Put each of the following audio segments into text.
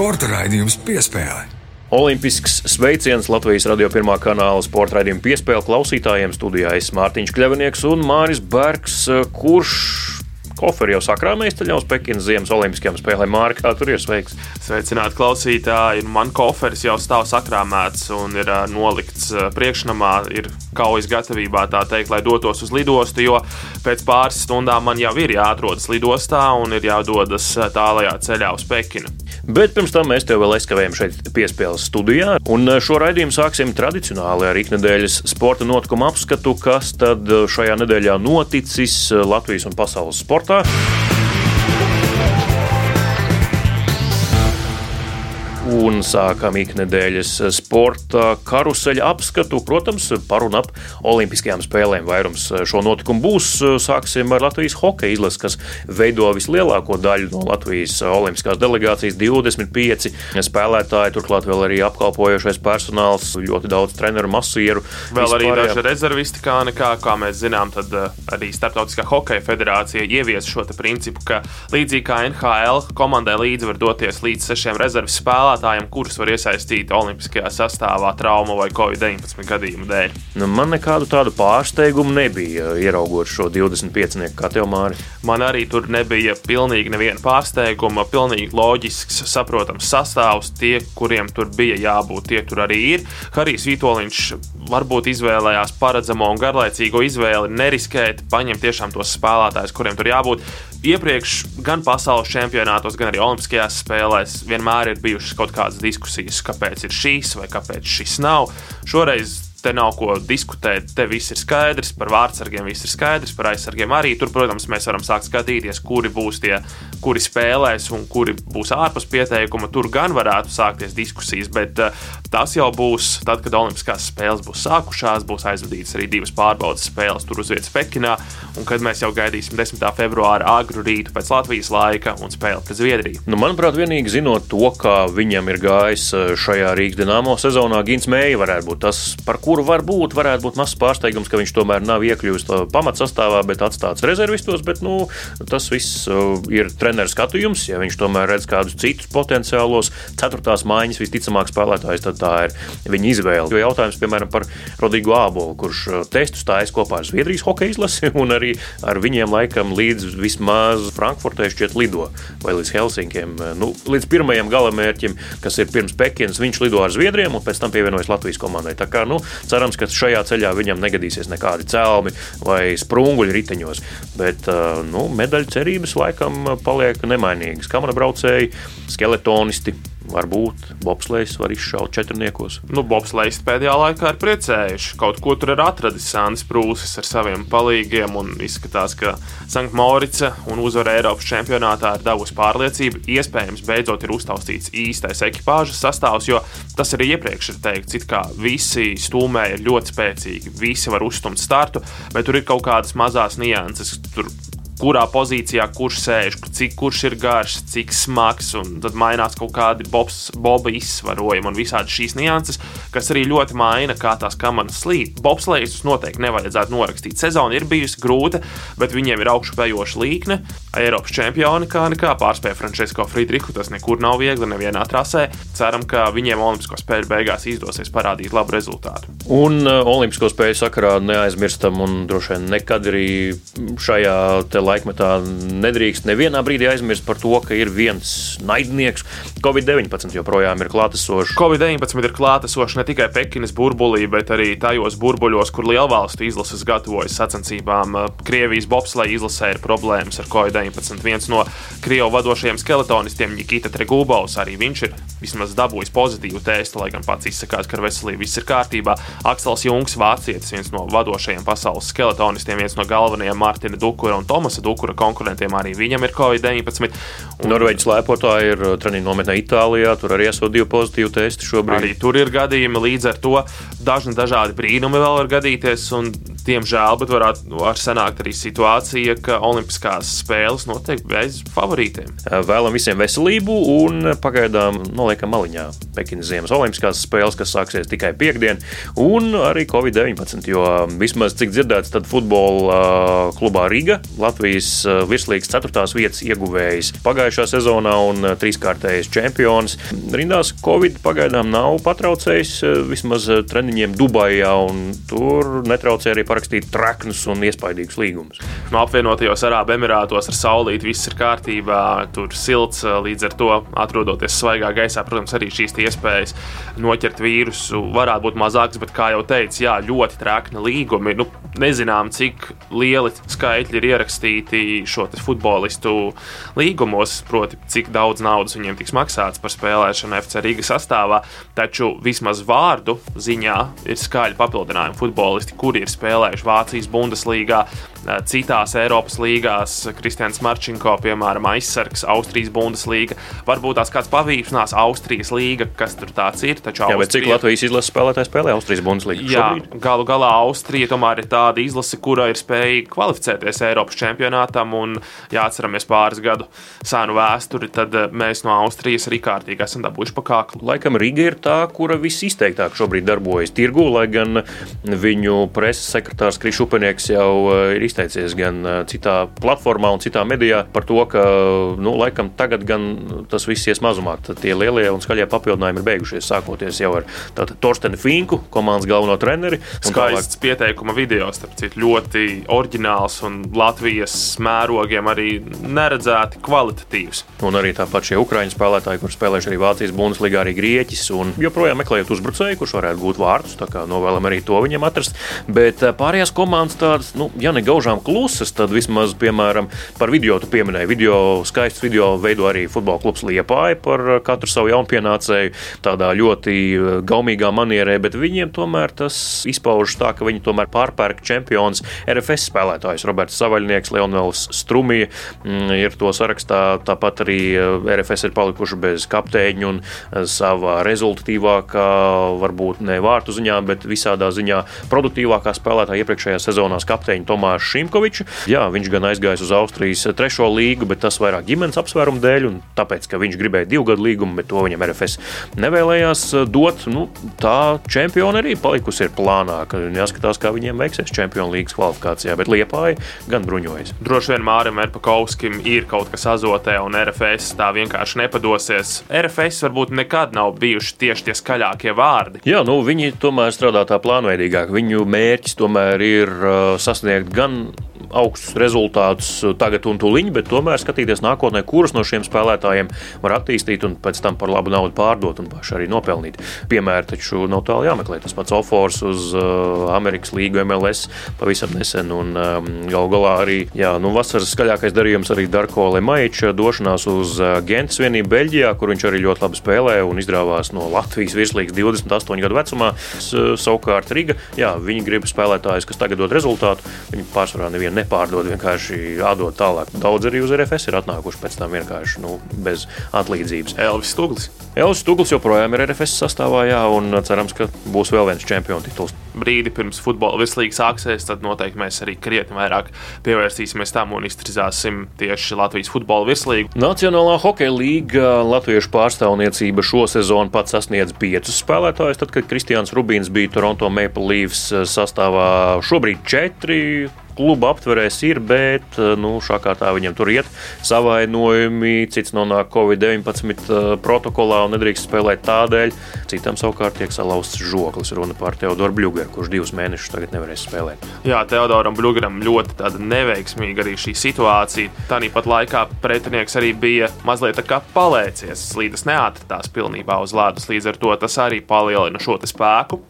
Sporta raidījums piespēlē. Olimpisks sveiciens Latvijas radio pirmā kanāla sporta raidījuma piespēle klausītājiem. Studijā es Mārtiņš Kļavinieks un Māris Bergs, kurš koferi jau sakrāmējis ceļā uz Pekinas Ziemas Olimpiskajām spēlēm. Mārka, kā tur ir sveiks? Sveicināti klausītāji! Man koferis jau stāv sakrāmēts un ir nolikts priekšnamā, ir kaujas gatavībā, tā teikt, lai dotos uz lidostu, jo pēc pāris stundām man jau ir jāatrodas lidostā un ir jādodas tālajā ceļā uz Pekinu. Bet pirms tam mēs tev vēl aizkavējam šeit piespēles studijā, un šo raidījumu sāksim tradicionāli ar iknedēļas sporta notikumu apskatu, kas tad šajā nedēļā noticis Latvijas un pasaules sportā. Un sākam iknedēļas sporta karuseļa apskatu. Protams, par un ap Olimpiskajām spēlēm vairums šo notikumu būs. Sāksim ar Latvijas hokeja izlasi, kas veido vislielāko daļu no Latvijas Olimpiskās delegācijas - 25 spēlētāji, turklāt vēl arī apkalpojošais personāls, ļoti daudz treneru, masieru. Vēl arī daži rezervisti, kā, nekā, kā mēs zinām, tad eh, arī Startautiskā hokeja federācija ievies šo principu, ka līdzīgi kā NHL komandai līdzi var doties līdz sešiem rezerves spēlētājiem spēlētājiem, kurus var iesaistīt Olimpiskajā sastāvā traumu vai Covid-19 gadījumu dēļ. Nu, man nekādu tādu pārsteigumu nebija, ieraugot šo 25 kategoriju. Man arī tur nebija pilnīgi neviena pārsteiguma, pilnīgi loģisks, saprotams sastāvs. Tie, kuriem tur bija jābūt, tie tur arī ir. Harijs Vitoļņš varbūt izvēlējās paredzamo un garlaicīgo izvēli, neriskēt, paņemt tiešām tos spēlētājus, kuriem tur jābūt iepriekš gan pasaules čempionātos, gan arī Olimpiskajās spēlēs vienmēr ir bijušas kaut kādas diskusijas, kāpēc ir šīs vai kāpēc šis nav. Šoreiz Te nav ko diskutēt, te viss ir skaidrs, par vārdsargiem viss ir skaidrs, par aizsargiem arī. Tur, protams, mēs varam sākt skatīties, kuri būs tie, kuri spēlēs un kuri būs ārpus pieteikuma. Tur gan varētu sākties diskusijas, bet uh, tas jau būs tad, kad Olimpiskās spēles būs sākušās, būs aizvadītas arī divas pārbaudas spēles tur uz vietas Pekinā, un kad mēs jau gaidīsim 10. februāra agru rītu pēc Latvijas laika un spēli pret Zviedriju. Nu, manuprāt, vienīgi zinot to, kā viņam ir gājis eh, šajā Rīgas dīnāmo sezonā, Gins Mēja varētu būt tas, par ko kuru varbūt varētu būt mazs pārsteigums, ka viņš tomēr nav iekļuvis pamatsastāvā, bet atstāts rezervistos. Bet, nu, tas viss uh, ir treneru skatījums. Ja viņš tomēr redz kādus citus potenciālos ceturtās mājiņas visticamāk spēlētājus, tad tā ir viņa izvēle. Jo jautājums, piemēram, par Rodīgu Ābolu, kurš uh, testu stājas kopā ar Zviedrijas hokeja izlasi un arī ar viņiem laikam līdz vismaz Frankfurtē šķiet lido vai līdz Helsinkiem. Uh, nu, līdz pirmajam galamērķim, kas ir pirms Pekinas, viņš lido ar Zviedriem un pēc tam pievienojas Latvijas komandai. Tā kā, nu, Cerams, ka šajā ceļā viņam negadīsies nekādi cēlumi vai sprunguļi riteņos. Bet nu, medaļu cerības laikam paliek nemainīgas. Kamera braucēji, skeletonisti Varbūt Bobslēgs var izšaut četrniekos. Nu, Bobslēgs pēdējā laikā ir priecējuši. Kaut ko tur ir atradis Sānis Prūsis ar saviem palīgiem. Izskatās, ka Sanktmorica un uzvara Eiropas čempionātā ir devusi pārliecību. Iespējams, beidzot ir uztaustīts īstais ekipāžas sastāvs, jo tas arī iepriekš ir teikts, ka visi stūmēji ir ļoti spēcīgi, visi var uzstumt startu, bet tur ir kaut kādas mazas nianses. Tur kurā pozīcijā kurš sēž, cik kurš ir garš, cik smags, un tad mainās kaut kādi bobs, boba izsvarojumi un visādi šīs nianses, kas arī ļoti maina, kā tās kamanas slīd. Bobslēdzes noteikti nevajadzētu norakstīt. Sezona ir bijusi grūta, bet viņiem ir augšupejoša līkne. Eiropas čempioni kā nekā pārspēja Frančisko Friedrichu. Tas nekur nav viegli, nevienā trasē. Ceram, ka viņiem Olimpisko spēļu beigās izdosies parādīt labu rezultātu. Un uh, Olimpisko spēļu sakarā neaizmirstam, un droši vien nekad arī šajā laikmetā nedrīkst nevienā brīdī aizmirst par to, ka ir viens naidnieks. Covid-19 joprojām ir klātesošs. Covid-19 ir klātesošs ne tikai Pekinas burbulī, bet arī tajos burbuļos, kur lielvalstu izlases gatavojas sacensībām. Krievijas bobsleja izlasē ir problēmas ar Covid-19. Viens no Krievu vadošajiem skeletonistiem, Nikita Tregūbaus, arī viņš ir vismaz dabūjis pozitīvu testu, lai gan pats izsakās, ka ar veselību viss ir kārtībā. Aksels Jungs, vācietis, viens no vadošajiem pasaules skeletonistiem, viens no galvenajiem Mārtiņa Dukura un Tomasa Dukura konkurentiem arī viņam ir Covid-19. Un... Norvēģis lēpotāji ir uh, treniņu nometnē Itālijā, tur arī esot divi pozitīvi testi šobrīd. Arī tur ir gadījumi līdz ar to dažni dažādi brīnumi vēl var gadīties, un diemžēl, bet varētu var sanākt arī situācija, ka Olimpiskās spēles noteikti bez favorītiem. Vēlam visiem veselību un pagaidām noliekam maliņā Pekinas Ziemas Olimpiskās spēles, kas sāksies tikai piekdien, un arī Covid-19, jo vismaz cik dzirdēts, tad futbola klubā Riga Latvijas virslīgas ceturtās vietas ieguvējs pagājušā sezonā un trīskārtējs čempions. Rindās Covid pagaidām nav patraucējis vismaz treniņiem Dubajā, un tur netraucēja arī parakstīt traknus un iespaidīgus līgumus. No apvienotajos Arābu Emirātos ar saulīti viss ir kārtībā, tur silts, līdz ar to atrodoties svaigā gaisā, protams, arī šīs iespējas noķert vīrusu varētu būt mazākas, bet, kā jau teicu, jā, ļoti trakni līgumi. Nu, nezinām, cik lieli skaitļi ir ierakstīti šo futbolistu līgumos, proti, cik daudz naudas viņiem tiks maksāts par spēlēšanu FC Riga sastāvā. Taču vismaz vārdu ziņā ir skaļi papildinājumi futbolisti, kuri ir spēlējuši Vācijas Bundeslīgā, citās Eiropas līgās, Kristians Marčinko, piemēram, aizsargs, Austrijas Bundeslīga. Varbūt tās kāds pavīšanās Austrijas līga, kas tur tāds ir. Taču Jā, Austrija... cik Latvijas izlases spēlētāji spēlē Austrijas Bundeslīgā? Jā, šobrīd? galu galā Austrija tomēr ir tāda izlase, kura ir spējīga kvalificēties Eiropas čempionātam. Un, ja atceramies pāris gadu senu vēsturi, tad eh, mēs no Austrijas arī kārtīgi esam dabūjuši pa kāklu. Laikam Riga ir tā, kura visizteiktāk šobrīd darbojas tirgu, lai gan viņu preses sekretārs Krišupenieks jau eh, ir izteicies gan citā platformā un citā medijā par to, ka nu, laikam tagad gan tas viss ies mazumāk. Tad tie lielie un skaļie papildinājumi ir beigušies, sākoties jau ar Torstenu Finku, komandas galveno treneri. Skaists tālāk... pieteikuma video, starp citu, ļoti oriģināls un Latvijas mērogiem arī neredzēti kvalitatīvs. Un arī tāpat šie ukraiņu spēlētāji, kur spēlējuši arī Vācijas Bundesliga, arī Grieķis, un joprojām meklējot uzbrucēju, kurš varētu būt vārdus. Tā kā novēlam arī to viņam atrast. Bet pārējās komandas tādas, nu, ja ne gaužām klusas, tad vismaz, piemēram, par video tu pieminēji. Video, skaists video veido arī futbola klubs Liepāja par katru savu jaunpienācēju tādā ļoti eh, gaumīgā manierē, bet viņiem tomēr tas izpaužas tā, ka viņi tomēr pārpērk čempions RFS spēlētājus. Roberts Savaļnieks, Leonels Strumija mm, ir to sarakstā. Tāpat arī eh, RFS ir palikuši bez kapteiņa un eh, savā rezultatīvākā, varbūt ne vārtu ziņā, bet visādā ziņā produktīvākā spēlētāja iepriekšējā sezonā kapteiņa Tomāša Šimkoviču. Jā, viņš gan aizgājis uz Austrijas trešo līgu, bet tas vairāk ģimenes apsvērumu dēļ un tāpēc, ka viņš gribēja divu gadu līgumu, bet to viņam RFS nevēlējās dot. Nu, tā čempiona arī palikusi ir plānā, ka jāskatās, kā viņiem veiksies čempionu līgas kvalifikācijā, bet Liepāja gan bruņojas. Droši vien Mārim Erpakovskim ir kaut kas azotē, un RFS tā vienkārši nepadosies. RFS varbūt nekad nav bijuši tieši tie skaļākie vārdi. Jā, nu, viņi tomēr strādā tā plānveidīgāk. Viņu mērķis tomēr ir uh, sasniegt gan um, augstus rezultātus tagad un tūlīt, bet tomēr skatīties nākotnē, kurus no šiem spēlētājiem var attīstīt un pēc tam par labu naudu pārdot un paši arī nopelnīt. Piemēri taču nav tālu jāmeklē. Tas pats Ofors uz uh, Amerikas līgu MLS pavisam nesen un um, gal galā arī jā, nu, vasaras skaļākais darījums arī Darko Lemaiča došanās uz uh, Gentas vienību Beļģijā, kur viņš arī ļoti labi spēlē un izrāvās no Latvijas virslīgas 28 gadu vecumā. Savukārt Riga, jā, viņi grib spēlētājus, kas tagad dod rezultātu. Viņi pārsvarā nevienu nepārdod, vienkārši atdod tālāk. Daudz arī uz RFS ir atnākuši pēc tam vienkārši nu, bez atlīdzības. Elvis Stūglis. Elvis Stūglis joprojām ir RFS sastāvā, jā, un cerams, ka būs vēl viens čempionu tituls. Brīdi pirms futbola virslīga sāksies, tad noteikti mēs arī krietni vairāk pievērsīsimies tam un iztrizāsim tieši Latvijas futbola virslīgu. Nacionālā hokeja līga latviešu pārstāvniecība šo sezonu pats sasniedz piecus spēlētājus, tad, kad Kristians Rubīns bija Toronto Maple Leafs sastāvā šobrīd četri kluba aptverēs ir, bet eh, nu, šā kā tā viņam tur iet. Savainojumi, cits nonāk Covid-19 eh, protokolā un nedrīkst spēlēt tādēļ. Citam savukārt tiek salauzts žoklis. Runa par Teodoru Blugeru, kurš divus mēnešus tagad nevarēs spēlēt. Jā, Teodoram Blugeram ļoti neveiksmīga arī šī situācija. Tāpat laikā pretinieks arī bija mazliet palēcies. Slīdes neatradās pilnībā uz ledus, līdz ar to tas arī palielina šo spēku.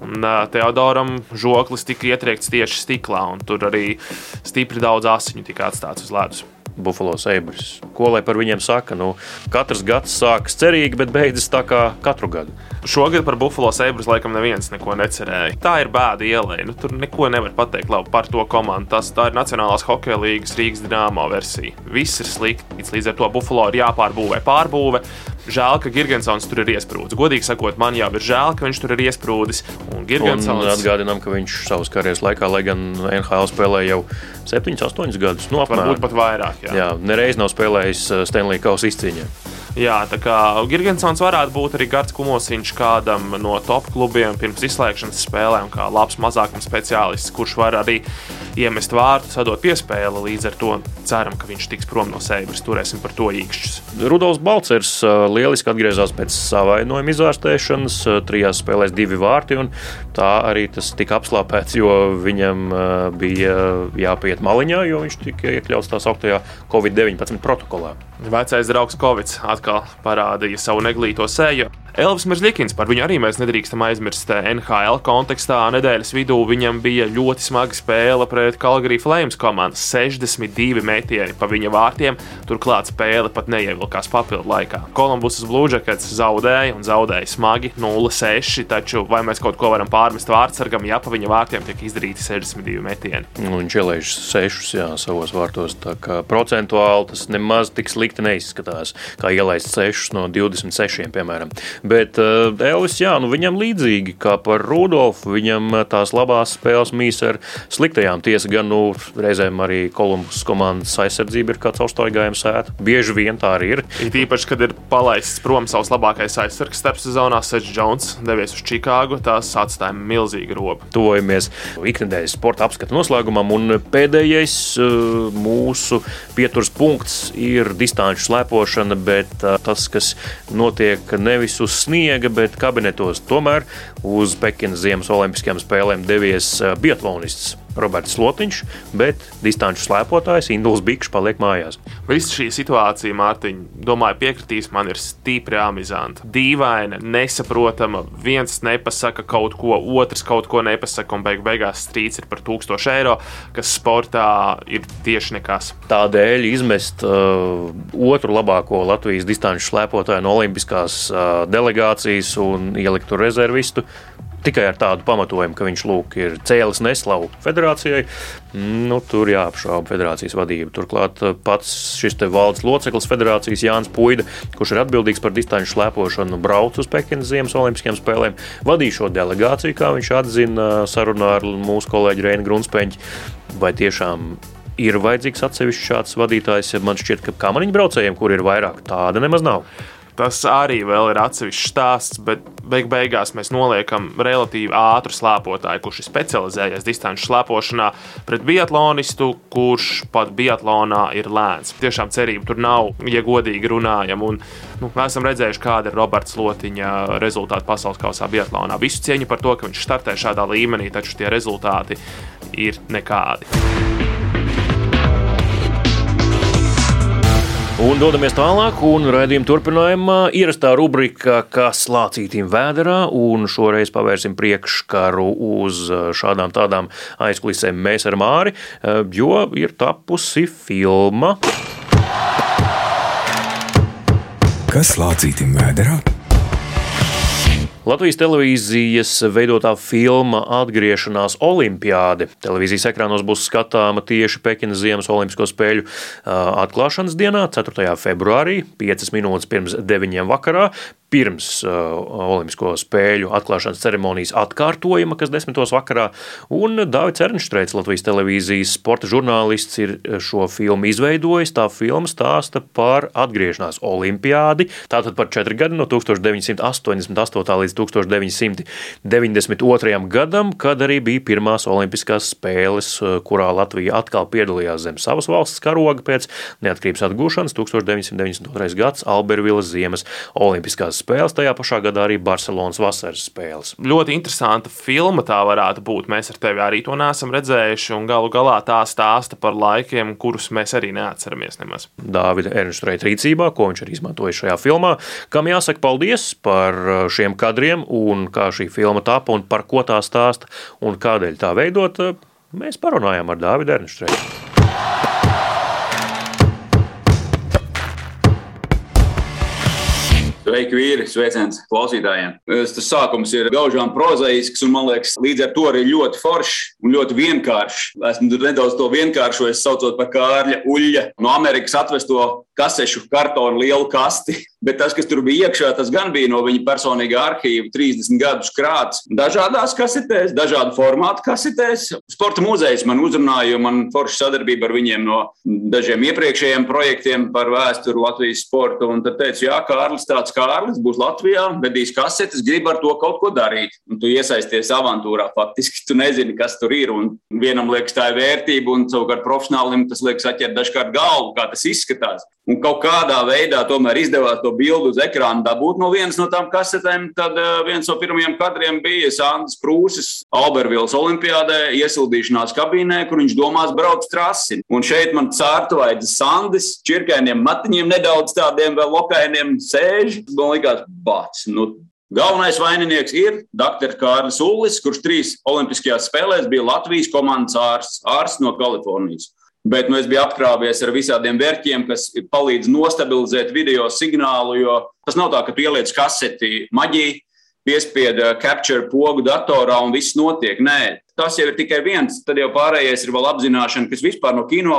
Un uh, Teodoram žoklis tika ietriekts tieši stiklā, un tur arī stipri daudz asiņu tika atstāts uz ledus. Buffalo Sabres. Ko lai par viņiem saka? Nu, katrs gads sākas cerīgi, bet beidzas tā kā katru gadu. Šogad par Buffalo Sabres laikam neviens neko necerēja. Tā ir bēda ielai. Nu, tur neko nevar pateikt labi par to komandu. Tas tā ir Nacionālās hokeja līnijas Rīgas dīnāmo versija. Viss ir slikti. Līdz ar to Buffalo ir jāpārbūvē pārbūve. Žēl, ka Gigantsons tur ir iesprūdis. Godīgi sakot, man jau ir žēl, ka viņš tur ir iesprūdis. Un Gigantsons atgādinām, ka viņš savas karjeras laikā, lai gan NHL spēlē jau 7, 8 gadus, no nu, apmēram. Varbūt pat vairāk. Jā, jā nereiz nav spēlējis Stanley Kausa izcīņā. Jā, tā kā Gigantsons varētu būt arī Gards Kumosiņš kādam no top klubiem pirms izslēgšanas spēlēm, kā labs mazākuma speciālists, kurš var arī iemest vārtu, sadot piespēli. Līdz ar to ceram, ka viņš tiks prom no Seibras. Turēsim par to īkšķus. Rudolfs Balcers lieliski atgriezās pēc savainojuma izvērtēšanas. Trijās spēlēs divi vārti, un tā arī tas tika apslāpēts, jo viņam bija jāpiet maliņā, jo viņš tika iekļauts tā sauktajā Covid-19 protokolā. Vecais draugs Covid atkal parādīja savu neglīto seju. Elvis Merzlikins, par viņu arī mēs nedrīkstam aizmirst. NHL kontekstā nedēļas vidū viņam bija ļoti smaga spēle pret Calgary Flames komandu. 62 metieni pa viņa vārtiem, turklāt spēle pat neievilkās papildu laikā. Kolumbusas Bluežakets zaudēja un zaudēja smagi 0-6, taču vai mēs kaut ko varam pārmest vārdsargam, ja pa viņa vārtiem tiek izdarīti 62 metieni? Nu, viņš ielaiž 6 jā, savos vārtos, tā kā procentuāli tas nemaz tik slikti neizskatās, kā ielaist 6 no 26, piemēram. Bet uh, Elvis, jā, nu viņam līdzīgi kā par Rudolfu, viņam eh, tās labās spēles mīs ar sliktajām. Tiesa gan, nu, reizēm arī Kolumbus komandas aizsardzība ir kā caurstaigājuma sēta. Bieži vien tā arī ir. It īpaši, kad ir palaists prom savs labākais aizsargs starp sezonā, Sečs Jones devies uz Čikāgu, tās atstāja milzīgu robu. Tojamies ikdienas sporta apskata noslēgumam, un pēdējais uh, mūsu pieturas punkts ir distanču slēpošana, bet uh, tas, kas notiek nevis uz sniega, bet kabinetos. Tomēr uz Pekinas Ziemas Olimpiskajām spēlēm devies biatlonists Roberts Slotiņš, bet distanču slēpotājs Induls Bikšs paliek mājās. Visa šī situācija, Mārtiņ, domāju, piekritīs, man ir stipri amizanta. Dīvaina, nesaprotama, viens nepasaka kaut ko, otrs kaut ko nepasaka, un beig beigās strīds ir par 1000 eiro, kas sportā ir tieši nekas. Tādēļ izmest uh, otru labāko Latvijas distanču slēpotāju no Olimpiskās uh, delegācijas un ielikt tur rezervistu tikai ar tādu pamatojumu, ka viņš lūk, ir cēlis neslavu federācijai, nu, tur jāapšauba federācijas vadība. Turklāt eh, pats šis valdes loceklis federācijas Jānis Puida, kurš ir atbildīgs par distanču slēpošanu, brauc uz Pekinas Ziemas Olimpiskajām spēlēm, vadīja šo delegāciju, kā viņš atzina sarunā ar mūsu kolēģi Reinu Grunspeņķi. Vai tiešām ir vajadzīgs atsevišķs šāds vadītājs? Man šķiet, ka kamaniņu braucējiem, kur ir vairāk, tāda nemaz nav. Tas arī ir atsevišķs stāsts, bet beig beigās mēs noliekam relatīvi ātru slēpotāju, kurš ir specializējies distanču slēpošanā, pret biatlonistu, kurš pat biatlonā ir lēns. Tiešām cerība tur nav, ja godīgi runājam. Un, nu, mēs esam redzējuši, kāda ir Roberts Lotiņa rezultāti pasaules kausā biatlonā. Visu cieņu par to, ka viņš startē šādā līmenī, taču tie rezultāti ir nekādi. Un dodamies tālāk, un raidījuma turpinājumā ierastā rubrika, kas lācītīm vēderā, un šoreiz pavērsim priekškaru uz šādām tādām aizkulisēm mēs ar Māri, jo ir tapusi filma. Kas lācītīm vēderā? Latvijas televīzijas veidotā filma Atgriešanās Olimpiāde. Televīzijas ekrānos būs skatāma tieši Pekinas Ziemas Olimpisko spēļu atklāšanas dienā, 4. februārī, 5 minūtes pirms 9. vakarā pirms uh, Olimpisko spēļu atklāšanas ceremonijas atkārtojuma, kas desmitos vakarā. Un Dārvids Ernšteits, Latvijas televīzijas sporta žurnālists, ir šo filmu izveidojis. Tā filma stāsta par atgriešanās olimpiādi, tātad par četri gadi no 1988. līdz 1992. gadam, kad arī bija pirmās olimpiskās spēles, kurā Latvija atkal piedalījās zem savas valsts karoga pēc neatkarības atgūšanas 1992. gads Albervilas ziemas olimpiskās spēles, tajā pašā gadā arī Barcelonas vasaras spēles. Ļoti interesanta filma tā varētu būt. Mēs ar tevi arī to neesam redzējuši, un galu galā tā stāsta par laikiem, kurus mēs arī neatceramies nemaz. Dāvida Ernstreita rīcībā, ko viņš ir izmantojis šajā filmā, kam jāsaka paldies par uh, šiem kadriem un kā šī filma tapa un par ko tā stāsta un kādēļ tā veidot, mēs parunājām ar Dāvidu Ernstreitu. Sveiki, vīri! Sveiciens klausītājiem! Tas sākums ir gaužām prozaisks, un man liekas, līdz ar to arī ļoti foršs un ļoti vienkāršs. Esmu nedaudz to vienkāršojis, saucot par Kārļa Uļļa no Amerikas atvesto kasešu kartonu lielu kasti. Bet tas, kas tur bija iekšā, tas gan bija no viņa personīgā arhīva, 30 gadus krāts. Dažādās kasetēs, dažādu formātu kasetēs. Sporta muzejs man uzrunāja, jo man forša sadarbība ar viņiem no dažiem iepriekšējiem projektiem par vēsturi Latvijas sportu. Un tad teicu, jā, Kārlis, tāds Kārlis būs Latvijā, vedīs kasetes, grib ar to kaut ko darīt. Un tu iesaisties avantūrā, faktiski tu nezini, kas tur ir. Un vienam liekas, tā ir vērtība, un savukārt profesionālim tas liekas atķert dažkārt galvu, kā tas izskatās. Un kaut kādā veidā tomēr izdevās to bildi uz ekrāna dabūt no vienas no tām kasetēm. Tad uh, viens no pirmajiem kadriem bija Sandrs Prūsis Albervīlas Olimpiādē iesildīšanās kabīnē, kur viņš domās braukt trasi. Un šeit man cārtuvaidzes Sandis, čirkainiem matiņiem nedaudz tādiem vēl lokainiem sēž. Man likās, bats, nu Galvenais vaininieks ir dr. Kārlis Ullis, kurš trīs Olimpiskajās spēlēs bija Latvijas komandas ārsts, ārsts no Kalifornijas. Bet nu, es biju apkrāpies ar visādiem vērķiem, kas palīdz nostabilizēt video signālu. Jo tas nav tā, ka tu ieliec kaseti maģiju, piespied capture pogu datorā un viss notiek. Nē, tas jau ir tikai viens. Tad jau pārējais ir vēl apzināšana, kas vispār no kino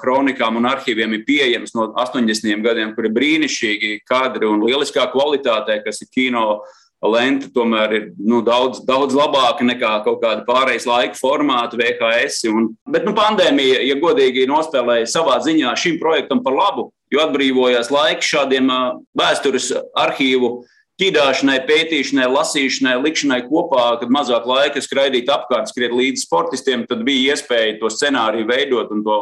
kronikām un arhīviem ir pieejams no 80. gadiem, kur ir brīnišķīgi kadri un lieliskā kvalitātē, kas ir kino lente tomēr ir nu, daudz, daudz labāka nekā kaut kāda pārējais laika formāta, VHS. Un, bet nu, pandēmija, ja godīgi, nospēlēja savā ziņā šim projektam par labu, jo atbrīvojās laiks šādiem vēstures arhīvu ķīdāšanai, pētīšanai, lasīšanai, likšanai kopā, kad mazāk laika skraidīt apkārt, skriet līdz sportistiem, tad bija iespēja to scenāriju veidot un to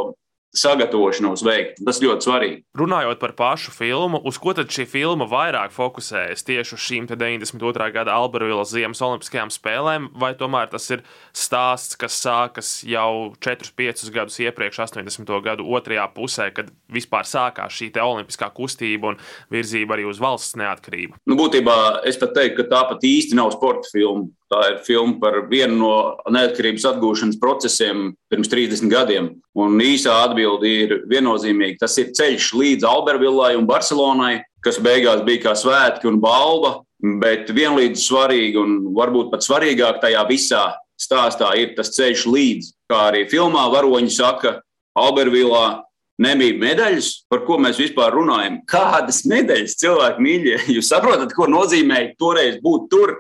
sagatavošanos veikt. Tas ļoti svarīgi. Runājot par pašu filmu, uz ko tad šī filma vairāk fokusējas? Tieši uz šīm 92. gada Albervilas Ziemas Olimpiskajām spēlēm, vai tomēr tas ir stāsts, kas sākas jau 4-5 gadus iepriekš, 80. gadu otrajā pusē, kad vispār sākās šī olimpiskā kustība un virzība arī uz valsts neatkarību? Nu, būtībā es pat teiktu, ka tā pat īsti nav sporta filma. Tā ir filma par vienu no neatkarības atgūšanas procesiem pirms 30 gadiem. Un īsā atbilde ir viennozīmīga. Tas ir ceļš līdz Albervillai un Barcelonai, kas beigās bija kā svētki un balva. Bet vienlīdz svarīgi un varbūt pat svarīgāk tajā visā stāstā ir tas ceļš līdz, kā arī filmā varoņi saka, Albervillā nebija medaļas, par ko mēs vispār runājam. Kādas medaļas cilvēki mīļie? Jūs saprotat, ko nozīmē toreiz būt tur?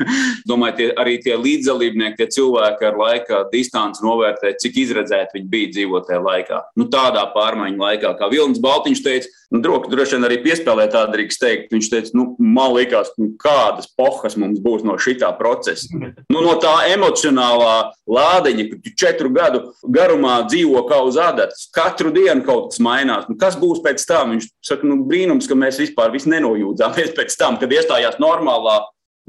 Domāju, tie, arī tie līdzdalībnieki, tie cilvēki ar laika distanci novērtē, cik izredzēti viņi bija dzīvot tajā laikā. Nu, tādā pārmaiņu laikā, kā Vilnis Baltiņš teica, nu, droši, droši vien arī piespēlē tā drīkst teikt. Viņš teica, nu, man liekas, nu, kādas pohas mums būs no šitā procesa. Nu, no tā emocionālā lādiņa, ka tu četru gadu garumā dzīvo kā uz adatas, katru dienu kaut kas mainās. Nu, kas būs pēc tam? Viņš saka, nu, brīnums, ka mēs vispār nenojūdzāmies pēc tam, kad iestājās normālā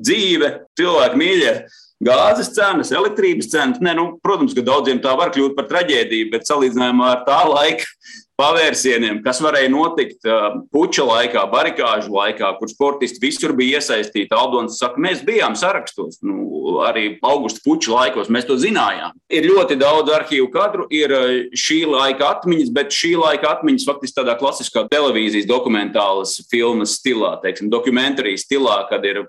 dzīve, cilvēki mīļie. Gāzes cenas, elektrības cenas. Ne, nu, protams, ka daudziem tā var kļūt par traģēdiju, bet salīdzinājumā ar tā laika pavērsieniem, kas varēja notikt uh, puča laikā, barikāžu laikā, kur sportisti visur bija iesaistīti. Aldons saka, mēs bijām sarakstos, nu, arī augusta puča laikos, mēs to zinājām. Ir ļoti daudz arhīvu kadru, ir uh, šī laika atmiņas, bet šī laika atmiņas faktiski tādā klasiskā televīzijas dokumentālas filmas stilā, teiksim, dokumentārijas stilā, kad ir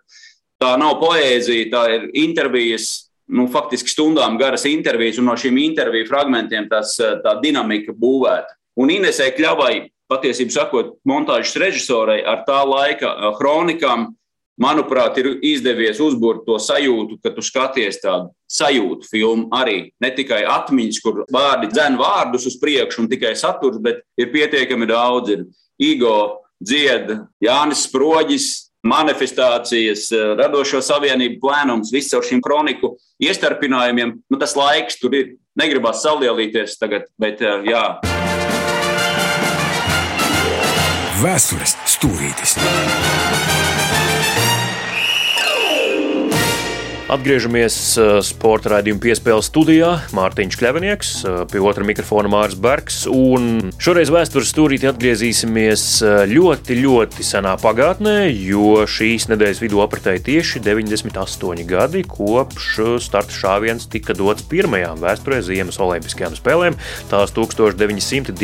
tā nav poēzija, tā ir intervijas. Nu, faktiski stundām garas intervijas, un no šīm interviju fragmentiem tas, uh, tā dinamika būvēta. Un Inesē Kļavai, patiesībā sakot, montāžas režisorai ar tā laika kronikām, manuprāt, ir izdevies uzbūvēt to sajūtu, ka tu skaties tādu sajūtu filmu arī. Ne tikai atmiņas, kur vārdi dzen vārdus uz priekšu un tikai saturs, bet ir pietiekami daudz. Ir Igo, Dzieda, Jānis Sproģis, manifestācijas, radošo savienību plēnums, viss ar šīm kroniku iestarpinājumiem. Nu, tas laiks tur ir. Negribas salielīties tagad, bet jā. Vēstures stūrītis. Atgriežamies uh, sporta raidījuma piespēles studijā. Mārtiņš Kļavinieks, uh, pie otra mikrofona Mārcis Bergs. Un šoreiz vēstures stūrītī atgriezīsimies uh, ļoti, ļoti senā pagātnē, jo šīs nedēļas vidū apritēja tieši 98 gadi, kopš starta šāviens tika dots pirmajām vēsturē Ziemas Olimpiskajām spēlēm. Tās 1924.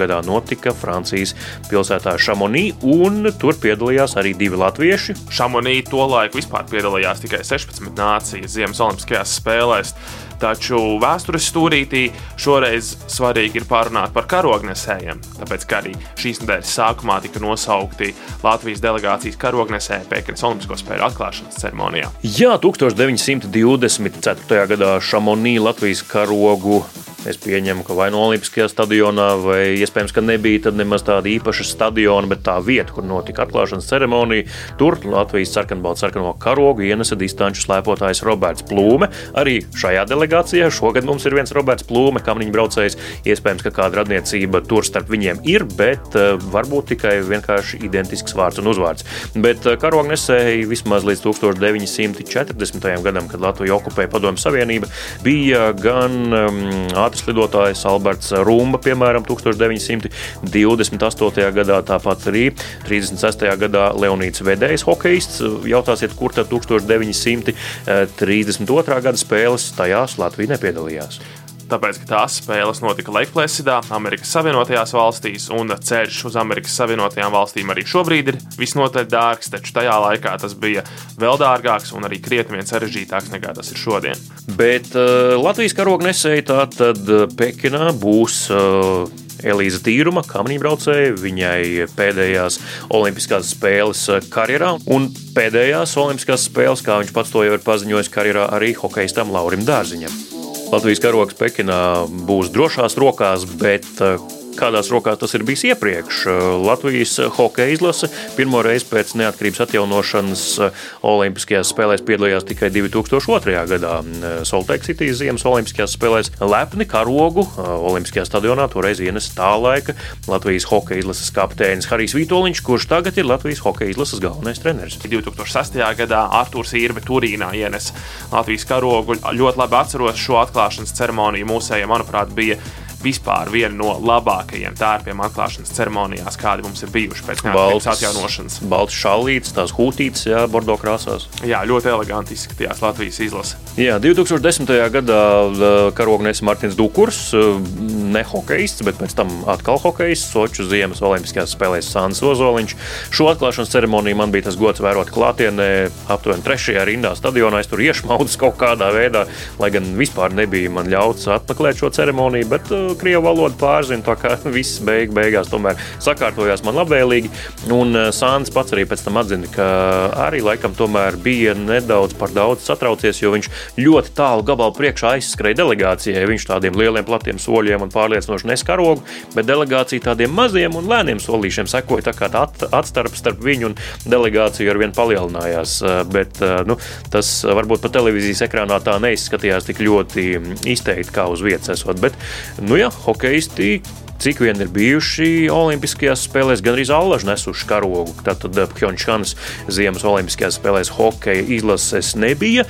gadā notika Francijas pilsētā Šamonī, un tur piedalījās arī divi latvieši. Šamonī to laiku vispār piedalījās tikai 16 nācijas Ziemas Olimpiskajās spēlēs. Taču vēstures stūrītī šoreiz svarīgi ir pārunāt par karognesējiem, tāpēc ka arī šīs nedēļas sākumā tika nosaukti Latvijas delegācijas karognesēji Pekinas Olimpisko spēļu atklāšanas ceremonijā. Jā, 1924. gadā Šamonī Latvijas karogu Es pieņemu, ka vai no Olimpiskajā stadionā, vai iespējams, ka nebija nemaz tāda īpaša stadiona, bet tā vieta, kur notika atklāšanas ceremonija, tur Latvijas sarkanbalta sarkano karogu ienesa distanču slēpotājs Roberts Plūme. Arī šajā delegācijā šogad mums ir viens Roberts Plūme, kamniņu braucējs. Iespējams, ka kāda radniecība tur starp viņiem ir, bet uh, varbūt tikai vienkārši identisks vārds un uzvārds. Bet uh, karogu nesēji vismaz līdz 1940. gadam, kad Latviju okupēja Padomju Savienība, bija gan um, ātrs lidotājs Alberts Rumba, piemēram, 1928. gadā, tāpat arī 36. gadā Leonīds Vedējs, hokejists. Jautāsiet, kur tad 1932. gada spēles tajās Latvija nepiedalījās tāpēc, ka tās spēles notika Leikplēsidā, Amerikas Savienotajās valstīs, un ceļš uz Amerikas Savienotajām valstīm arī šobrīd ir visnotaļ dārgs, taču tajā laikā tas bija vēl dārgāks un arī krietni sarežģītāks nekā tas ir šodien. Bet uh, Latvijas karognesēji tā tad Pekinā būs. Uh... Elīza Tīruma, kamīņbraucēja, viņai pēdējās Olimpiskās spēles uh, karjerā, un pēdējās Olimpiskās spēles, kā viņš pats to jau ir paziņojis, karjerā arī hokeistam Laurim Dārziņam. Latvijas karogs Pekinā būs drošās rokās, bet eh, kādās rokās tas ir bijis iepriekš. Latvijas hokeja izlase pirmo reizi pēc neatkarības atjaunošanas Olimpiskajās spēlēs piedalījās tikai 2002. gadā. Solteiks City Ziemas Olimpiskajās spēlēs lepni karogu Olimpiskajā stadionā toreiz ienes tā laika Latvijas hokeja izlases kapteinis Harijs Vitoļņš, kurš tagad ir Latvijas hokeja izlases galvenais treneris. 2006. gadā Artūrs Irbe Turīnā ienes Latvijas karogu. Ļoti labi atceros šo atklāšanas ceremoniju. Mūsējai, manuprāt, bija vispār viena no labākajiem tērpiem atklāšanas ceremonijās, kādi mums ir bijuši pēc neatkarības atjaunošanas. Balts šallīts, tās hūtītes, jā, bordo krāsās. Jā, ļoti eleganti izskatījās Latvijas izlase. Jā, 2010. gadā karognes Martins Dukurs, ne hokejists, bet pēc tam atkal hokejists, Soču ziemas olimpiskajās spēlēs Sāns Ozoliņš. Šo atklāšanas ceremoniju man bija tas gods vērot klātienē, aptuveni trešajā rindā stadionā. Es tur iešmaudus kaut kādā veidā, lai gan vispār nebija man ļauts apmeklēt šo ceremoniju, bet krievu valodu pārzinu, tā kā viss beig, beigās tomēr sakārtojās man labvēlīgi. Un eh, Sāns pats arī pēc tam atzina, ka arī laikam tomēr bija nedaudz par daudz satraucies, jo viņš ļoti tālu gabalu priekšā aizskrēja delegācijai. Viņš tādiem lieliem, platiem soļiem un pārliecinoši neskarogu, bet delegācija tādiem maziem un lēniem solīšiem sekoja. Tā kā tā atstarpe starp viņu un delegāciju arvien palielinājās. Eh, bet eh, nu, tas varbūt pa televīzijas ekrānā tā neizskatījās tik ļoti izteikti kā uz vietas esot. Bet, nu, jā, hokeisti cik vien ir bijuši Olimpiskajās spēlēs, gan arī Allaž nesuši karogu. Tātad eh, Pjončānas Ziemas Olimpiskajās spēlēs hokeja izlases nebija.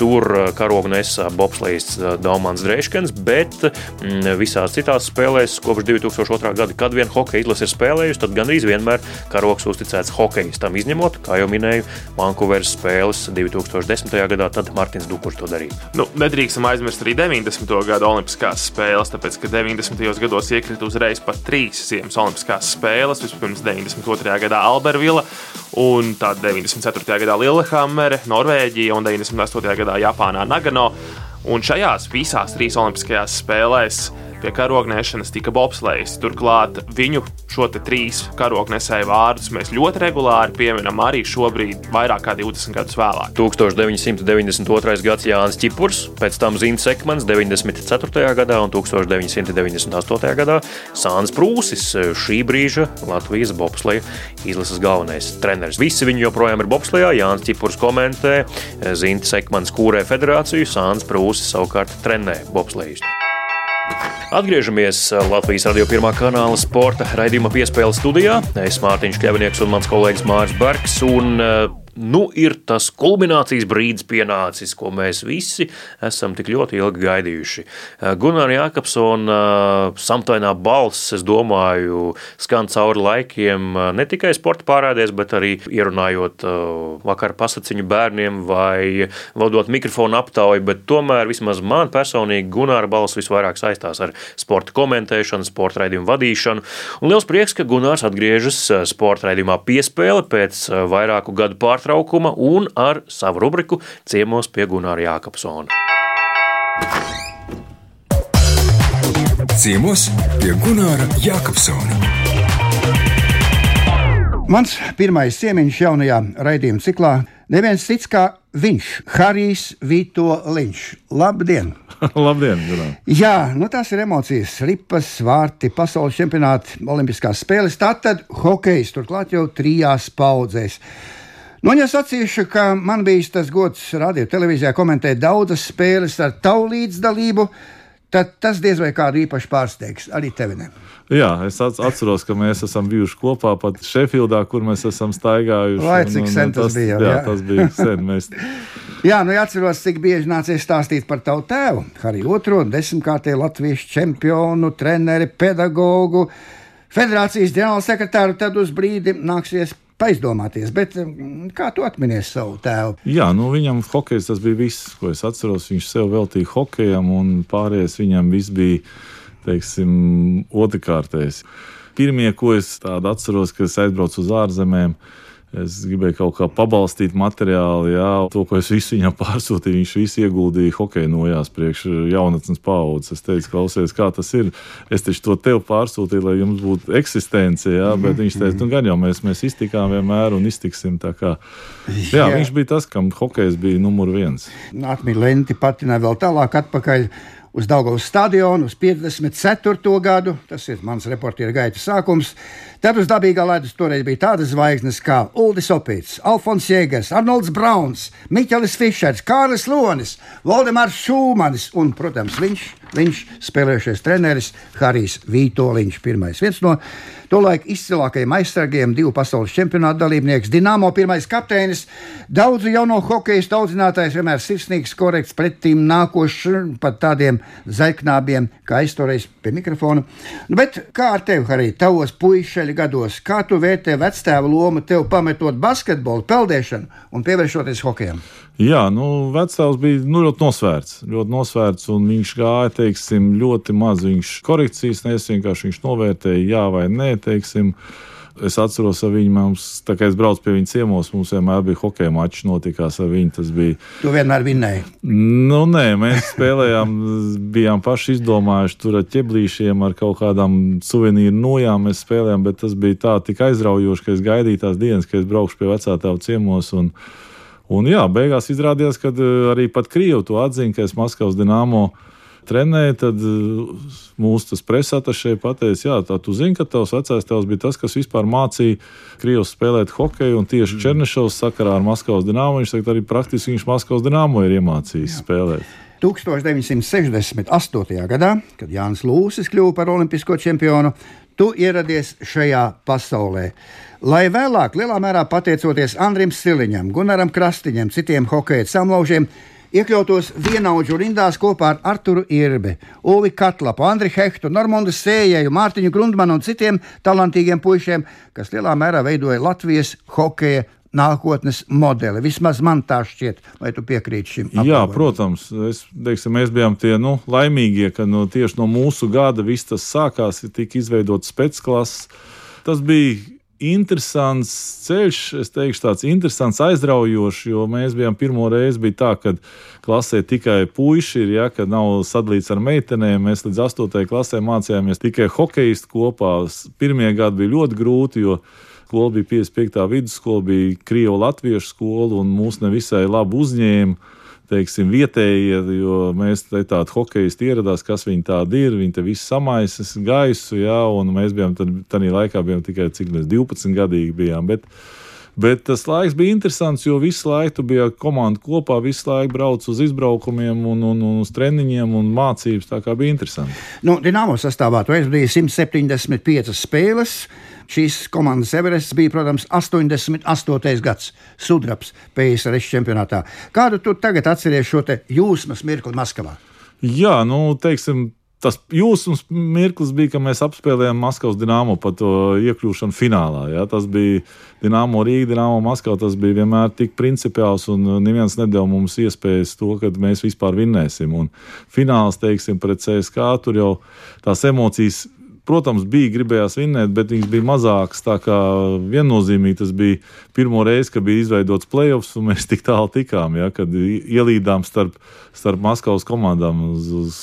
Tur eh, karogu nesa bobslēgs eh, Daumans Dreiškens, bet mm, visās citās spēlēs kopš 2002. gada, kad vien hokeja izlase ir spēlējusi, tad gandrīz vienmēr karogs uzticēts hokejistam, izņemot, kā jau minēju, Vankūveras spēles 2010. gadā, tad Martins Dukurs to darīja. Nu, nedrīkstam aizmirst arī 90. gada Olimpiskās spēles, tāpēc, ka 90. gados iekrita uzreiz pat trīs Ziemas Olimpiskās spēles. Vispirms 92. gadā Albervila, un tad 94. gadā Lillehammere, Norvēģija un 98. gadā Japānā Nagano. Un šajās visās trīs Olimpiskajās spēlēs pie karognēšanas tika bobslēgs. Turklāt viņu šo trīs karognesēju vārdus mēs ļoti regulāri pieminam arī šobrīd, vairāk kā 20 gadus vēlāk. 1992. gads Jānis Čipurs, pēc tam Zīns Sekmans 94. gadā un 1998. gadā Sāns Prūsis, šī brīža Latvijas bobsleja izlases galvenais treneris. Visi viņi joprojām ir bobslejā, Jānis Čipurs komentē, Zīns Sekmans kūrē federāciju, Sāns Prūsis savukārt trenē bobslejus. Atgriežamies Latvijas radio pirmā kanāla sporta raidījuma piespēles studijā. Es Mārtiņš Kļavinieks un mans kolēģis Mārcis Bergs. Un, nu ir tas kulminācijas brīdis pienācis, ko mēs visi esam tik ļoti ilgi gaidījuši. Gunārs Jākapsona samtainā balss, es domāju, skan cauri laikiem ne tikai sporta pārādēs, bet arī ierunājot vakar pasaciņu bērniem vai vadot mikrofonu aptauju, bet tomēr vismaz man personīgi Gunāra balss visvairāk saistās ar sporta komentēšanu, sporta raidījumu vadīšanu. Un liels prieks, ka Gunārs atgriežas sporta raidījumā piespēle pēc vairāku gadu pārtraukuma un ar savu rubriku ciemos pie Gunāra Jākapsona. Ciemos pie Gunāra Jākapsona. Mans pirmais ciemiņš jaunajā raidījuma ciklā neviens cits kā viņš, Harijs Vito Liņš. Labdien! Labdien! Gunār. Jā, nu tās ir emocijas, ripas, vārti, pasaules čempionāti, olimpiskās spēles. Tātad hokejs turklāt jau trijās paudzēs. Nu, ja sacīšu, ka man bija tas gods radio televīzijā komentēt daudzas spēles ar tavu līdzdalību, tad tas diez vai kādu īpaši pārsteigs. Arī tevi ne. Jā, es atceros, ka mēs esam bijuši kopā pat Šefildā, kur mēs esam staigājuši. Vai cik sen tas, tas bija? Jā, jā, tas bija sen. Mēs... jā, nu atceros, cik bieži nācies stāstīt par tavu tēvu. Arī otro desmitkārtēju latviešu čempionu, treneri, pedagogu, federācijas ģenerālsekretāru. Tad uz brīdi nāksies aizdomāties. Bet mm, kā tu atminies savu tēvu? Jā, nu viņam hokejs tas bija viss, ko es atceros. Viņš sev veltīja hokejam, un pārējais viņam viss bija teiksim, otrkārtējs. Pirmie, ko es atceros, kad es aizbraucu uz ārzemēm, Es gribēju kaut kā pabalstīt materiālu, jā, to, ko es visu viņam pārsūtīju. Viņš visu ieguldīja hokeja nojās priekš jaunatnes paudzes. Es teicu, klausies, kā tas ir. Es taču to tev pārsūtīju, lai jums būtu eksistence, jā, bet viņš teica, nu gan jau mēs, mēs iztikām vienmēr un iztiksim. Kā, jā, jā, viņš bija tas, kam hokejs bija numur viens. Atmiņā lenti patināja vēl tālāk atpakaļ uz Daugavas stadionu uz 54. gadu. Tas ir mans reportieru gaitas sākums. Tad uz dabīgā ledus toreiz bija tādas zvaigznes kā Ulris Opits, Alfons Jēgers, Arnolds Brauns, Miķelis Fišers, Kārlis Lonis, Valdemārs Šūmanis un, protams, viņš, viņš spēlējušies treneris Harijs Vītoliņš. Pirmais viens no Tolaik izcilākajiem aizsargiem, divu pasaules čempionāta dalībnieks, Dienāmo pirmais kapteinis, daudzu jauno hokeju audzinātājs, vienmēr sirsnīgs, korekts, pretīm nākošs, pat tādiem zaļknābiem, kā aiztoreiz pie mikrofona. Nu, bet kā ar tevi, Harī, tavos puišeļu gados, kā tu vērtē vectēva lomu tev pametot basketbolu, peldēšanu un pievēršoties hokejam? Jā, nu, vecāks bija nu, ļoti nosvērts. Ļoti nosvērts, un viņš gāja, teiksim, ļoti maz. Viņš korekcijas nes, vienkārši viņš novērtēja, jā vai nē, teiksim. Es atceros, ka viņi mums, tā kā es braucu pie viņa ciemos, mums vienmēr bija hokeja mačs, notikās ar viņu. Tas bija. Tu vienmēr vinnēji? Nu, nē, mēs spēlējām, bijām paši izdomājuši tur ar ķeblīšiem, ar kaut kādām suvenīru nojām. Mēs spēlējām, bet tas bija tā tik aizraujoši, ka es gaidīju tās dienas, kad es braukšu pie vecā tēva ciemos. Un, Un jā, beigās izrādījās, ka eh, arī pat Krievi to atzina, ka es Maskavas dīnāmo trenēju. Tad eh, mūsu presatašai pateica, jā, tā tu zini, ka tavs vecais tēvs bija tas, kas vispār mācīja Krievus spēlēt hokeju. Un tieši mm. Černešovs sakarā ar Maskavas dīnāmo viņš teikt, arī praktiski viņš Maskavas dīnāmo ir iemācījis jā. spēlēt. 1968. gadā, kad Jānis Lūsis kļuva par olimpisko čempionu, tu ieradies šajā pasaulē. Lai vēlāk, lielā mērā pateicoties Andrim Siliņam, Gunaram Krastiņam, citiem hokeja samlaužiem, iekļautos vienaudžu rindās kopā ar Arturu Irbi, Uvi Katlapu, Andriu Hektu, Normundu Sējēju, Mārtiņu Grundmanu un citiem talantīgiem puišiem, kas lielā mērā veidoja Latvijas hokeja nākotnes modeli. Vismaz man tā šķiet, vai tu piekrīti šim? Apgalvojumam? Jā, protams. Es, teiksim, mēs bijām tie nu, laimīgie, ka no, tieši no mūsu gada viss tas sākās, tika izveidots spēcklases. Tas bija interesants ceļš, es teikšu, tāds interesants, aizraujošs, jo mēs bijām pirmo reizi bija tā, ka klasē tikai puiši ir, ja, kad nav sadalīts ar meitenēm. Mēs līdz 8. klasē mācījāmies tikai hokeistu kopā. Pirmie gadi bija ļoti grūti, jo skola bija 55. vidusskola, bija Krievu-Latviešu skola, un mūs nevisai labi uzņēma teiksim, vietējie, jo mēs te tādi hokeisti ieradās, kas viņi tādi ir. Viņi te visi samaisas gaisu, jā, un mēs bijām tad, tādā laikā bijām tikai cik mēs 12 gadīgi bijām. Bet, Bet tas laiks bija interesants, jo visu laiku bija komanda kopā, visu laiku brauc uz izbraukumiem un, un, un uz treniņiem un mācības. Tā kā bija interesanti. Nu, Dienāmo sastāvā tu aizvadīji 175 spēles. Šīs komandas Everests bija, protams, 88. gads, sudrabs PSRS čempionātā. Kādu tu tagad atceries šo jūsmas mirkli Maskavā? Jā, nu, teiksim, tas jūsmas mirklis bija, ka mēs apspēlējām Maskavas dīnāmo par to iekļūšanu finālā. Ja? Tas bija Dienāmo Rīga, Dienāmo Maskava. Tas bija vienmēr tik principiāls, un neviens nedēļa mums iespējas to, ka mēs vispār vinnēsim. Un fināls, teiksim, pret CSK, tur jau tās emocijas protams, bija gribējās vinnēt, bet viņas bija mazākas. Tā kā viennozīmīgi tas bija pirmo reizi, kad bija izveidots playoffs, un mēs tik tālu tikām, ja, kad ielīdām starp, starp Maskavas komandām uz, uz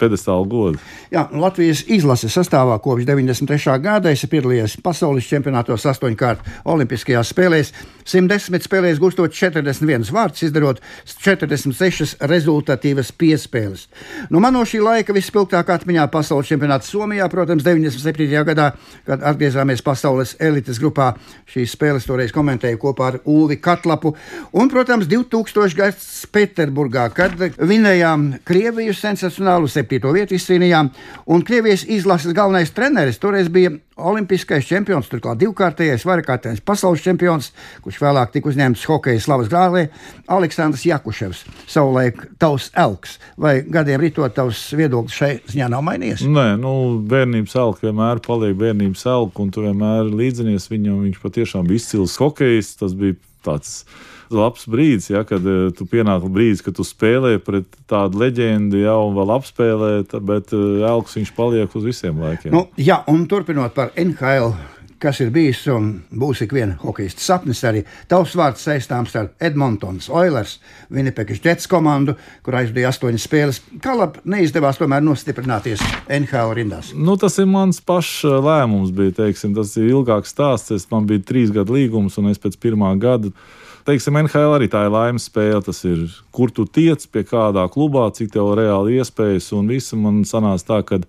pedestāla godu. Jā, Latvijas izlases sastāvā kopš 93. gada es piedalījos pasaules čempionātos astoņkārt Olimpiskajās spēlēs, 110 spēlēs gūstot 41 vārdus, izdarot 46 rezultatīvas piespēles. Nu, man no šī laika vispilgtāk atmiņā pasaules čempionāts Somijā, protams, 97. gadā, kad atgriezāmies pasaules elites grupā. Šīs spēles toreiz komentēju kopā ar Ulvi Katlapu. Un, protams, 2000. gads Pēterburgā, kad vinējām Krieviju sensacionālu 7 septīto vietu izcīnījām. Un Krievijas izlases galvenais treneris toreiz bija olimpiskais čempions, turklāt divkārtējais, vairākārtējais pasaules čempions, kurš vēlāk tika uzņemts hokeja slavas grālē, Aleksandrs Jakuševs. Savulaik tavs elks, vai gadiem ritot tavs viedoklis šai ziņā nav mainījies? Nē, nu, bērnības elks vienmēr paliek bērnības elks, un tu vienmēr līdzinies viņam. Viņš patiešām bija izcils hokejs, tas bija tāds labs brīdis, ja, kad uh, tu pienāk brīdis, kad tu spēlē pret tādu leģendu, ja, un vēl apspēlē, bet uh, elks viņš paliek uz visiem laikiem. Nu, jā, un turpinot par NHL kas ir bijis un būs ik viena hokeja sapnis. Arī tavs vārds saistāms ar Edmontons Oilers, Vinipēkas Jets komandu, kur aizvadīja astoņas spēles. Kā labi neizdevās tomēr nostiprināties NHL rindās? Nu, tas ir mans pašs lēmums, bija, teiksim, tas ir ilgāks stāsts. Es, man bija trīs gadu līgums, un es pēc pirmā gada teiksim, NHL arī tā ir laimes spēle. Tas ir, kur tu tiec, pie kādā klubā, cik tev reāli iespējas. Un viss man sanāca tā, ka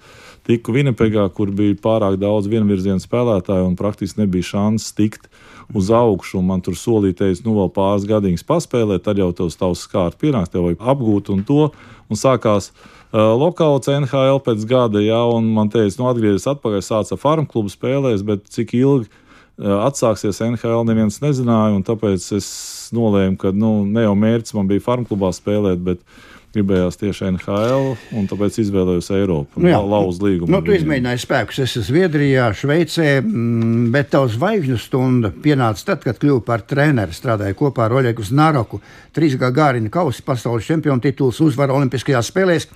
tiku Vinipegā, kur bija pārāk daudz vienvirzienu spēlētāju un praktiski nebija šansas tikt uz augšu. Man tur solīties, nu, vēl pāris gadiņus paspēlēt, tad jau tavs tavs skārts pienāks, tev vajag apgūt un to. Un sākās uh, lokāls NHL pēc gada, ja, un man teica, nu, atgriezies atpakaļ, sāca farmu klubu spēlēs, bet cik ilgi atsāksies NHL, neviens nezināja. Tāpēc es nolēmu, ka nu, ne jau mērķis man bija farmklubā spēlēt, bet gribējās tieši NHL, un tāpēc izvēlējos Eiropu. Nu, jā, lauzu līgumu. Nu, tu izmēģināji spēkus. Es esmu Zviedrijā, Šveicē, mm, bet tavs zvaigžņu stunda pienāca tad, kad kļuvu par treneri. Strādāju kopā ar Oļegu Znaroku. Trīs gadu gārina kausa pasaules čempionu tituls uzvara Olimpiskajās spēlēs.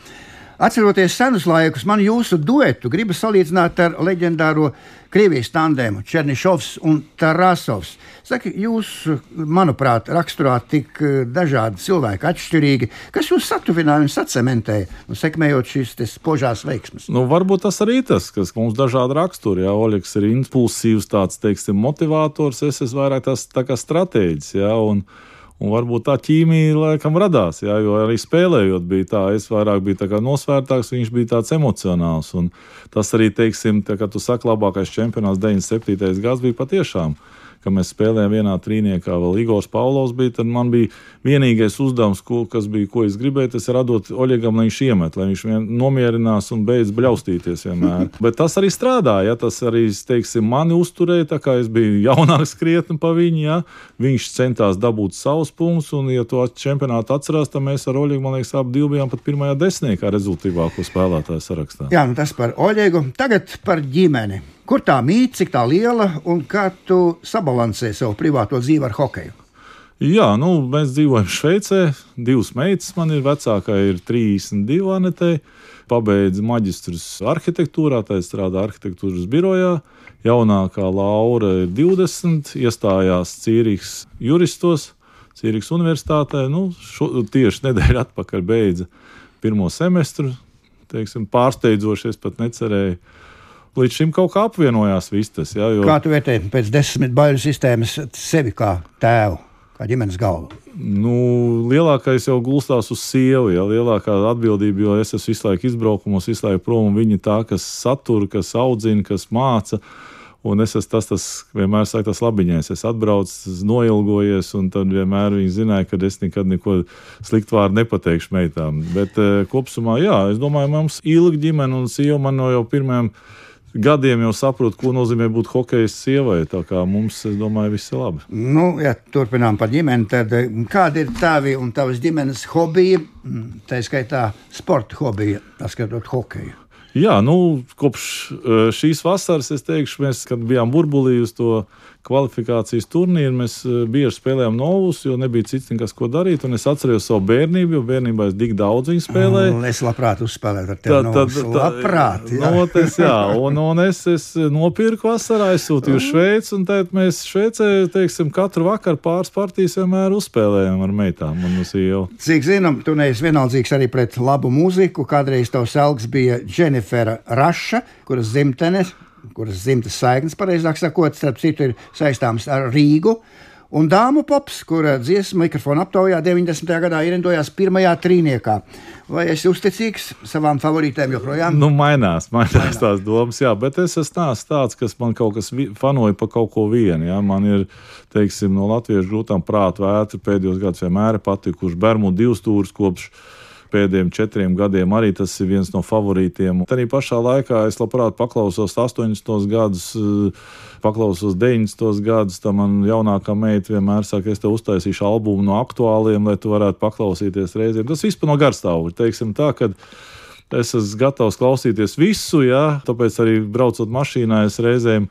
Atceroties senus laikus, man jūsu duetu gribu salīdzināt ar leģendāro Krievijas tandēmu Černišovs un Tarasovs. Saka, jūs, manuprāt, raksturāt tik eh, dažādi cilvēki, atšķirīgi, kas jūs satuvināja un sacementēja, nu, sekmējot šīs spožās veiksmes. Nu, varbūt tas arī tas, kas mums dažādi raksturi. Jā, Oļegs ir impulsīvs, tāds, teiksim, motivators, es esmu vairāk tas tā kā stratēģis. Jā, un, Un varbūt tā ķīmija laikam radās, jā, jo arī spēlējot, bija tā, es vairāk biju nosvērtāks, viņš bija tāds emocionāls. Un tas arī, teiksim, tā, kad tu saki, labākais čempionāts 97. gads bija patiešām ka mēs spēlējām vienā trīniekā. Vēl Igors Pavlovs bija. Tad man bija vienīgais uzdevums, ko, kas bija, ko es gribēju, tas ir radot Oļegam, lai viņš iemet, lai viņš nomierinās un beidz bļaustīties vienmēr. Bet tas arī strādāja. Ja? Tas arī, teiksim, mani uzturēja, tā kā es biju jaunāks krietni pa viņu. Ja? Viņš centās dabūt savus punktus, un, ja to čempionātu atcerās, tad mēs ar Oļegu, man liekas, abi bijām pat pirmajā desmitniekā rezultātīvāko spēlētāju sarakstā. Jā, nu tas par Oļegu. Tagad par ģimeni. Kur tā mīt, cik tā liela un kā tu sabalansē savu privāto dzīvi ar hokeju? Jā, nu, mēs dzīvojam Šveicē. Divas meitas man ir vecākā, ir 32 anetē. Pabeidza maģistrus arhitektūrā, tā strādā arhitektūras birojā. Jaunākā Laura ir 20, iestājās Cīrijas juristos, Cīrijas universitātē. Nu, šo, tieši nedēļu atpakaļ beidza pirmo semestru. Teiksim, pārsteidzoši, es pat necerēju līdz šim kaut kā apvienojās viss tas. Ja, jo... Kā tu vērtē pēc desmit baļu sistēmas sevi kā tēvu? Kā ģimenes galva? Nu, lielākais jau gulstās uz sievu. Ja, lielākā atbildība, jo es esmu visu laiku izbraukumos, visu laiku prom. Viņa tā, kas satura, kas audzina, kas māca. Un es esmu tas, tas vienmēr saku, tas labiņais. Es atbraucu, noilgojies, un tad vienmēr viņi zināja, ka es nekad neko sliktu vārdu nepateikšu meitām. Bet uh, kopumā, jā, es domāju, mums ilgi ģimene un sieva man no jau pirmajiem gadiem jau saprot, ko nozīmē būt hokeja sievai. Tā kā mums, es domāju, viss ir labi. Nu, ja turpinām par ģimeni, tad eh, kāda ir tavi un tavas ģimenes hobija, mm, tā skaitā sporta hobija, paskatot hokeju? Jā, nu, kopš eh, šīs vasaras, es teikšu, mēs, bijām burbulī uz to kvalifikācijas turnīru, mēs eh, bieži spēlējām novus, jo nebija cits nekas, ko darīt. Un es atceros savu bērnību, jo bērnībā es tik daudz viņu spēlēju. Un es labprāt uzspēlētu ar tevi. Tad, tad, tad, labprāt, jā. Noties, jā. Un, un es, es nopirku vasarā, aizsūtīju uz Šveici, un tad mēs Šveicē, teiksim, katru vakaru pāris partijas vienmēr uzspēlējām ar meitām. Cik zinām, tu neesi vienaldzīgs arī pret labu mūziku. Kādreiz tavs algs bija Dženifera Raša, kuras dzimtenes kuras dzimtas saiknes, pareizāk sakot, starp citu, ir saistāms ar Rīgu. Un dāmu pops, kura dziesmu mikrofona aptaujā 90. gadā ierindojās pirmajā trīniekā. Vai esi uzticīgs savām favorītēm joprojām? Nu, mainās, mainās, mainās. tās domas, jā, bet es esmu tāds, kas man kaut kas fanoja par kaut ko vienu. Jā. Man ir, teiksim, no latviešu grūtām prātu vētri pēdējos gados vienmēr patikuši Bermudu divas stūrus kopš pēdējiem četriem gadiem arī tas ir viens no favorītiem. Tad arī pašā laikā es labprāt paklausos 80. gadus, eh, paklausos 90. gadus. Tā man jaunākā meita vienmēr saka, es te uztaisīšu albumu no aktuāliem, lai tu varētu paklausīties reizēm. Tas vispār no garstāvokļa. Teiksim tā, ka es esmu gatavs klausīties visu, jā, tāpēc arī braucot mašīnā es reizēm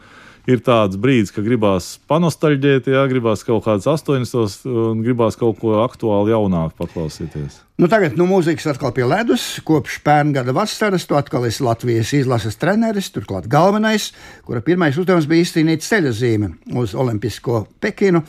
ir tāds brīdis, ka gribās panostaļģēt, jā, gribās kaut kādas 80 un gribās kaut ko aktuāli jaunāku paklausīties. Nu, tagad nu, mūzikas atkal pie ledus. Kopš pērn gada vasaras tu atkal esi Latvijas izlases treneris, turklāt galvenais, kura pirmais uzdevums bija izcīnīt ceļojumu uz Olimpisko Pekinu.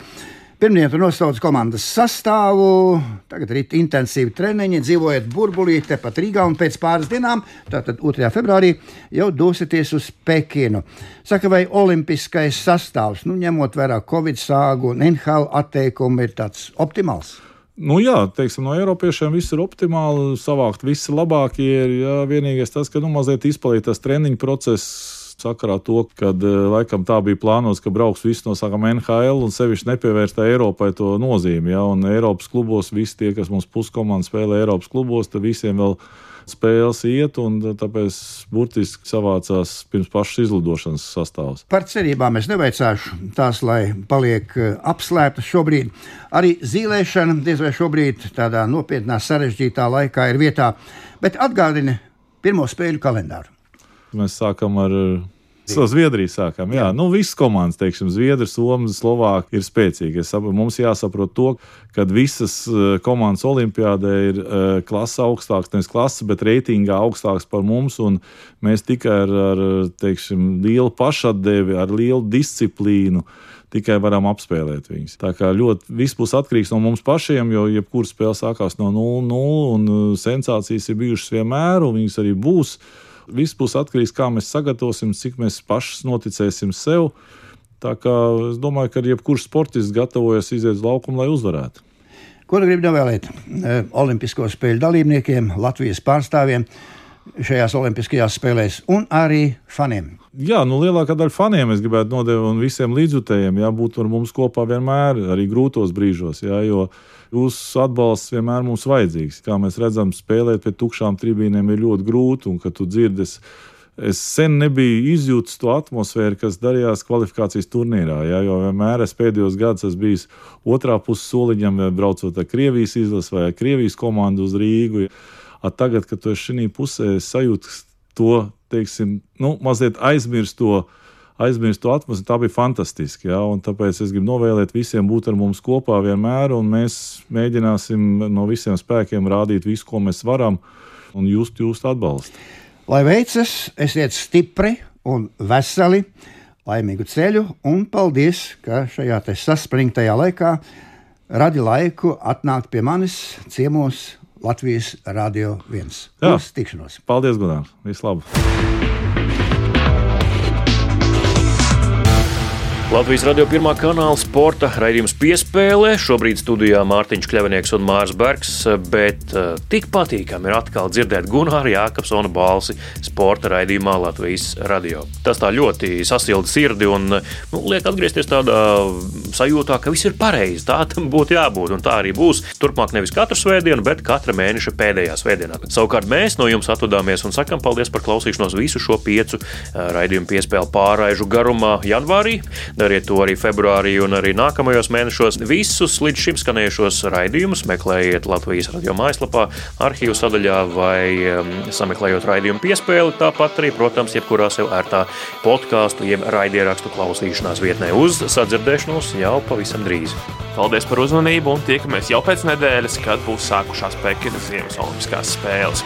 Pirmdien nosauc komandas sastāvu, tagad ir intensīvi treniņi, dzīvojat burbulī, tepat Rīgā, un pēc pāris dienām, tātad 2. februārī, jau dosieties uz Pekinu. Saka, vai olimpiskais sastāvs, nu, ņemot vērā Covid sāgu un NHL atteikumu, ir tāds optimāls? Nu, jā, teiksim, no Eiropiešiem viss ir optimāli, savākt visi labākie. Ir jā, vienīgais tas, ka nu, mazliet izpaliek tas treniņu process sakarā to, ka eh, laikam tā bija plānots, ka brauks visi no sākuma NHL un sevišķi nepievērsta Eiropai to nozīmi. Ja? Un Eiropas klubos visi tie, kas mums puskomandā spēlē Eiropas klubos, tad visiem vēl spēles iet, un tāpēc burtiski savācās pirms pašas izlidošanas sastāvs. Par cerībām es neveicāšu tās, lai paliek eh, apslēptas šobrīd. Arī zīlēšana diez vai šobrīd tādā nopietnā, sarežģītā laikā ir vietā, bet atgādini pirmo spēļu kalendāru. Mēs sākam ar Zviedriju sākām. Jā, jā. nu visas komandas, teiksim, Zviedrija, Somija, Slovākija ir spēcīgas. Mums jāsaprot to, ka visas eh, komandas olimpiādē ir uh, klase augstāks, nevis klase, bet reitingā augstāks par mums. Mēs tikai ar, ar teiksim, lielu pašatdevi, ar lielu disciplīnu tikai varam apspēlēt viņus. Tā kā ļoti viss būs atkarīgs no mums pašiem, jo jebkura spēle sākās no 0-0, un eh, sensācijas ir bijušas vienmēr, un viņas arī būs. Viss būs atkarīgs no tā, kā mēs sagatavosim, cik mēs paši noticēsim sev. Tā kā es domāju, ka jebkurš sportists gatavojas iziet uz laukumu, lai uzvarētu. Ko nu gribu novēlēt e, Olimpisko spēļu dalībniekiem, Latvijas pārstāvjiem šajās Olimpiskajās spēlēs un arī faniem? Jā, nu lielākā daļa faniem es gribētu nodevēt un visiem līdzjutējiem, jā, būt ar mums kopā vienmēr, arī grūtos brīžos. Jā, jo, jūsu atbalsts vienmēr mums vajadzīgs. Kā mēs redzam, spēlēt pie tukšām tribīnēm ir ļoti grūti, un kad tu dzirdi, es sen nebiju izjūtis to atmosfēru, kas darījās kvalifikācijas turnīrā. Ja, jo vienmēr es pēdējos gados esmu bijis otrā puses soliņam, braucot ar Krievijas izlasi vai Krievijas komandu uz Rīgu. Tagad, kad tu esi šajā pusē, sajūti to, teiksim, nu, mazliet aizmirst to aizmirst to atmosfēru. Tā bija fantastiski. Ja? Tāpēc es gribu novēlēt visiem būt ar mums kopā vienmēr, un mēs mēģināsim no visiem spēkiem rādīt visu, ko mēs varam, un just jūsu atbalstu. Lai veicas, esiet stipri un veseli, laimīgu ceļu, un paldies, ka šajā saspringtajā laikā radi laiku atnākt pie manis ciemos Latvijas Rādio 1. Uz tikšanos! Paldies, Gunār! Vislabāk! Latvijas radio pirmā kanāla sporta raidījums piespēlē. Šobrīd studijā Mārtiņš Kļavinieks un Mārs Bergs, bet uh, tik patīkami ir atkal dzirdēt Gunāra Jākapsona balsi sporta raidījumā Latvijas radio. Tas tā ļoti sasilda sirdi un nu, liek atgriezties tādā sajūtā, ka viss ir pareizi. Tā tam būtu jābūt, un tā arī būs. Turpmāk nevis katru svētdienu, bet katra mēneša pēdējā svētdienā. Savukārt mēs no jums atvadāmies un sakam paldies par klausīšanos visu šo piecu uh, raidījumu piespēlu pārraižu garumā janvārī. Dariet to arī februārī un arī nākamajos mēnešos. Visus līdz šim skanējušos raidījumus meklējiet Latvijas radio mājaslapā, arhīvu sadaļā vai um, sameklējot raidījumu piespēli. Tāpat arī, protams, jebkurā sev ērtā podkāstu, jeb raidierakstu klausīšanās vietnē uz sadzirdēšanos jau pavisam drīz. Paldies par uzmanību un tiekamies jau pēc nedēļas, kad būs sākušās Pekinas Ziemas Olimpiskās spēles.